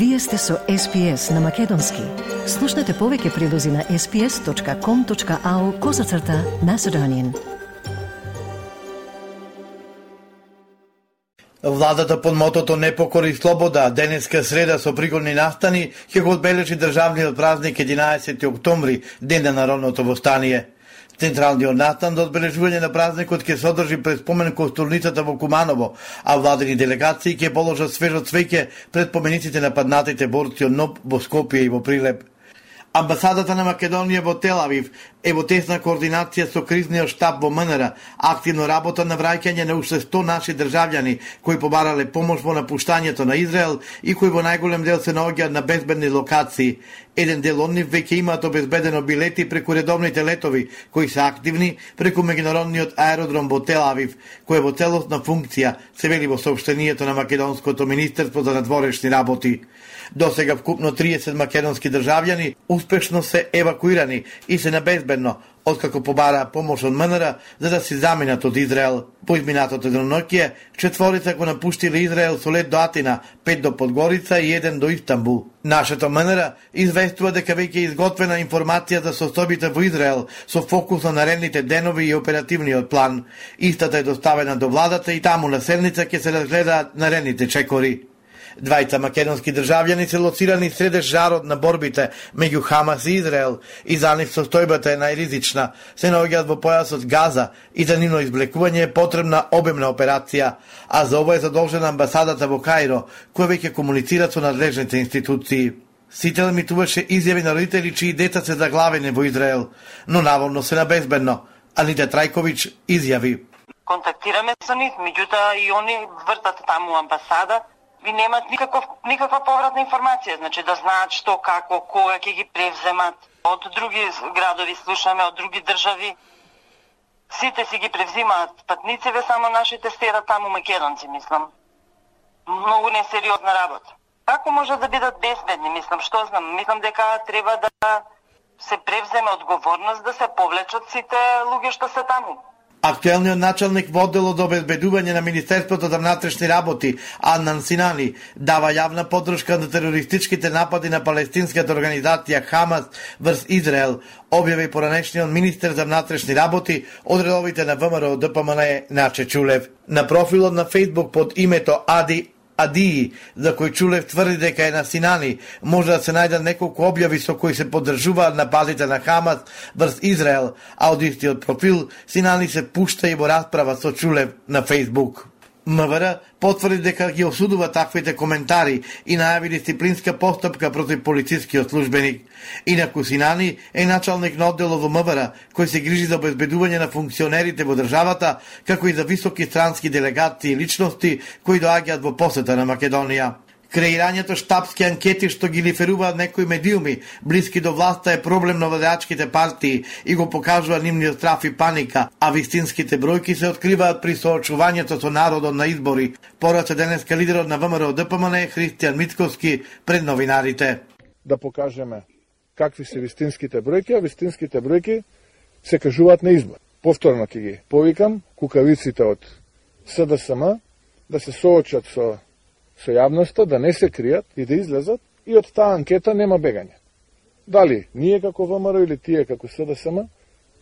Вие сте со SPS на Македонски. Слушнете повеќе прилози на sps.com.au козацрта на Седонин. Владата под мотото не покори слобода, денеска среда со пригодни настани, ќе го одбележи државниот празник 11 октомври, ден на народното востание. Централниот настан за одбележување на празникот ќе содржи пред спомен костурницата во Куманово, а владени делегации ќе положат свежо цвеќе пред помениците на паднатите борци од НОП во Скопје и во Прилеп. Амбасадата на Македонија во Телавив е во тесна координација со кризниот штаб во МНР, активно работа на враќање на уште 100 наши државјани кои побарале помош во напуштањето на Израел и кои во најголем дел се наоѓаат на безбедни локации. Еден дел од нив веќе имаат обезбедено билети преку редовните летови кои се активни преку меѓународниот аеродром во Тел Авив. кој е во целосна функција, се вели во сообштението на Македонското министерство за надворешни работи. До сега вкупно 30 македонски државјани успешно се евакуирани и се на безбедно, откако побараа помош од МНР за да се заминат од Израел. По изминатото деноноќие, четворица го напуштиле Израел со лет до Атина, пет до Подгорица и еден до Истанбул. Нашето МНР известува дека веќе изготвена информација за состојбите во Израел со фокус на наредните денови и оперативниот план. Истата е доставена до владата и таму на седница ќе се разгледаат наредните чекори. Двајца македонски државјани се лоцирани среде жарот на борбите меѓу Хамас и Израел и за нив состојбата е најризична. Се наоѓаат во појасот Газа и за нивно извлекување е потребна обемна операција, а за ова е задолжена амбасадата во Каиро, која веќе комуницира со надлежните институции. Сите емитуваше изјави на родители чии деца се заглавени во Израел, но наволно се на безбедно. Анита Трајковиќ изјави. Контактираме со нив, меѓутоа и они вртат таму амбасада, ви немат никаков, никаква повратна информација, значи да знаат што, како, кога ќе ги превземат. Од други градови слушаме, од други држави. Сите си ги превзимаат патнициве, само нашите стера таму македонци, мислам. Многу несериозна работа. Како може да бидат безбедни, мислам, што знам? Мислам дека треба да се превземе одговорност да се повлечат сите луѓе што се таму. Актуелниот началник во одделот за да обезбедување на Министерството за внатрешни работи, Аннан Синани, дава јавна поддршка на терористичките напади на палестинската организација Хамас врз Израел, објави поранешниот министер за внатрешни работи од редовите на ВМРО ДПМН Наче Чулев. На профилот на Фейсбук под името Ади Адии, за кој Чулев тврди дека е на Синани, може да се најдат неколку објави со кои се поддржуваат нападите на Хамас врз Израел, а од истиот профил Синани се пушта и во расправа со Чулев на Фейсбук. МВР потврди дека ги осудува таквите коментари и најави дисциплинска постапка против полицискиот службеник. Инаку Синани е началник на одделот во МВР, кој се грижи за обезбедување на функционерите во државата, како и за високи странски делегации и личности кои доаѓаат во посета на Македонија. Креирањето штабски анкети што ги лиферуваат некои медиуми блиски до власта е проблем на владеачките партии и го покажува нивниот страф и паника, а вистинските бројки се откриваат при соочувањето со народот на избори. порача денеска лидерот на ВМРО ДПМН Христијан Митковски пред новинарите. Да покажеме какви се вистинските бројки, а вистинските бројки се кажуваат на избор. Повторно ќе ги повикам кукавиците од СДСМ да се соочат со со јавноста, да не се кријат и да излезат и од таа анкета нема бегање. Дали ние како ВМРО или тие како СДСМ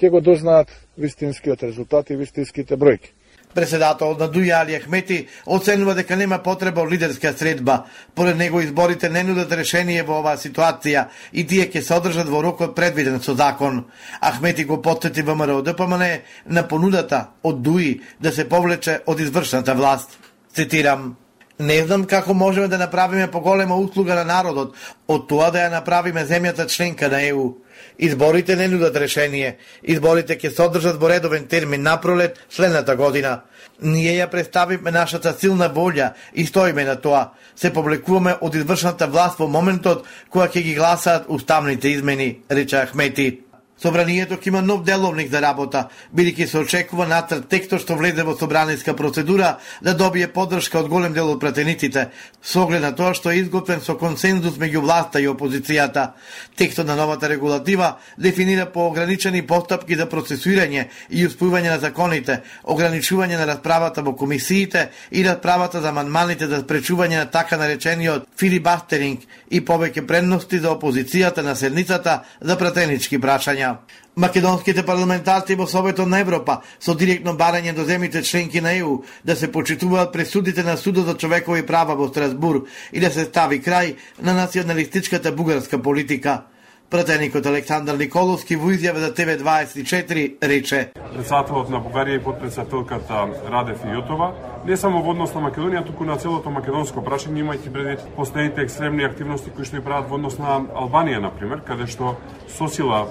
ќе го дознаат вистинскиот резултат и вистинските бројки. Председател на Дуја Али Ахмети оценува дека нема потреба од лидерска средба. Поред него изборите не нудат решение во оваа ситуација и тие ќе се одржат во рокот предвиден со закон. Ахмети го подсети ВМРО ДПМН на понудата од Дуи да се повлече од извршната власт. Цитирам, Не знам како можеме да направиме поголема услуга на народот од тоа да ја направиме земјата членка на ЕУ. Изборите не нудат решение. Изборите ќе се одржат во редовен термин напролет следната година. Ние ја представиме нашата силна волја и стоиме на тоа. Се публикуваме од извршната власт во моментот кога ќе ги гласаат уставните измени, рече Ахмети. Собранието ќе има нов деловник за работа, бидејќи се очекува натрат текстот што влезе во собраниска процедура да добие поддршка од голем дел од пратениците, со оглед на тоа што е изготвен со консензус меѓу власта и опозицијата. Текстот на новата регулатива дефинира поограничени постапки за процесуирање и успојување на законите, ограничување на расправата во комисиите и расправата за манманите за спречување на така наречениот филибастеринг и повеќе предности за опозицијата на седницата за пратенички прашања прашања. Македонските парламентарци во Советот на Европа со директно барање до земите членки на ЕУ да се почитуваат пресудите на Судот за човекови права во Страсбур и да се стави крај на националистичката бугарска политика. Пратеникот Александар Николовски во изјава за ТВ24 рече Председателот на Бугарија и подпредседателката Радев и Јотова не само во однос на Македонија, туку на целото македонско прашање, имајќи предвид последните екстремни активности кои што ја прават во однос на Албанија, например, каде што сосила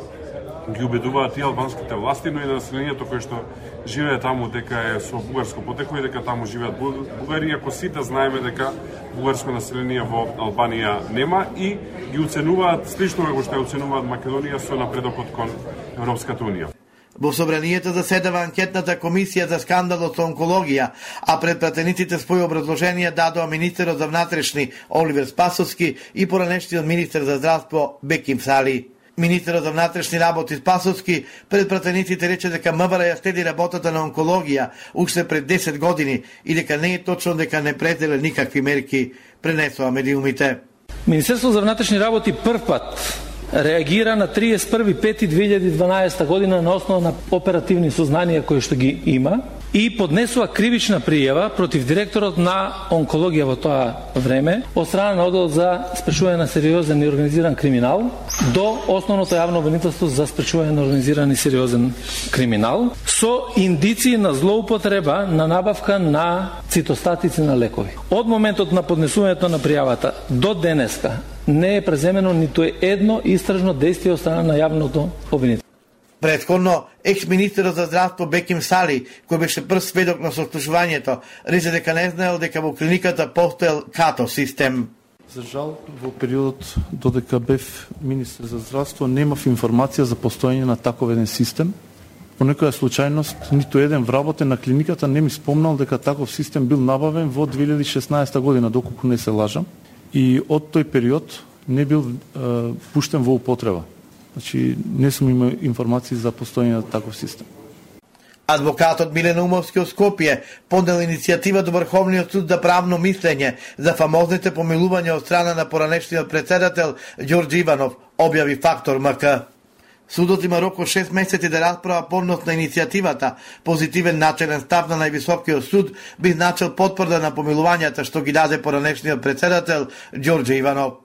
ги убедуваат и албанските власти, но и населението кое што живее таму дека е со бугарско потекло и дека таму живеат бугари, ако сите знаеме дека бугарско население во Албанија нема и ги оценуваат слично како што ја оценуваат Македонија со напредокот кон Европската Унија. Во собранието заседава анкетната комисија за скандалот со онкологија, а пред пратениците своји образложенија дадоа министерот за внатрешни Оливер Спасовски и поранешниот министер за здравство Беким Сали. Министерот за внатрешни работи Спасовски пред пратениците рече дека МВР ја следи работата на онкологија уште пред 10 години и дека не е точно дека не пределе никакви мерки, пренесоа медиумите. Министерството за внатрешни работи прв пат реагира на 31.5.2012 година на основа на оперативни сознанија кои што ги има и поднесува кривична пријава против директорот на онкологија во тоа време од страна на одел за спречување на сериозен и организиран криминал до основното јавно обвинителство за спречување на организиран и сериозен криминал со индиции на злоупотреба на набавка на цитостатици на лекови. Од моментот на поднесувањето на пријавата до денеска не е преземено ниту едно истражно действие од страна на јавното обвинителство. Предходно, екс-министерот за здравство Беким Сали, кој беше прв сведок на сослушувањето, рече дека не знаел дека во клиниката постоел като систем. За жал, во периодот додека бев министер за здравство, немав информација за постоење на таков еден систем. По некоја случајност, ниту еден вработен на клиниката не ми спомнал дека таков систем бил набавен во 2016 година, доколку не се лажам. И од тој период не бил е, пуштен во употреба. Значи, не сум имал информации за постојање на таков систем. Адвокатот Милен Умовски од Скопје подел иницијатива до Врховниот суд за правно мислење за фамозните помилувања од страна на поранешниот председател Ѓорѓи Иванов, објави Фактор МК. Судот има рок од 6 месеци да расправа поднос на иницијативата. Позитивен начелен став на највисокиот суд би значил потврда на помилувањата што ги даде поранешниот председател Ѓорѓе Иванов.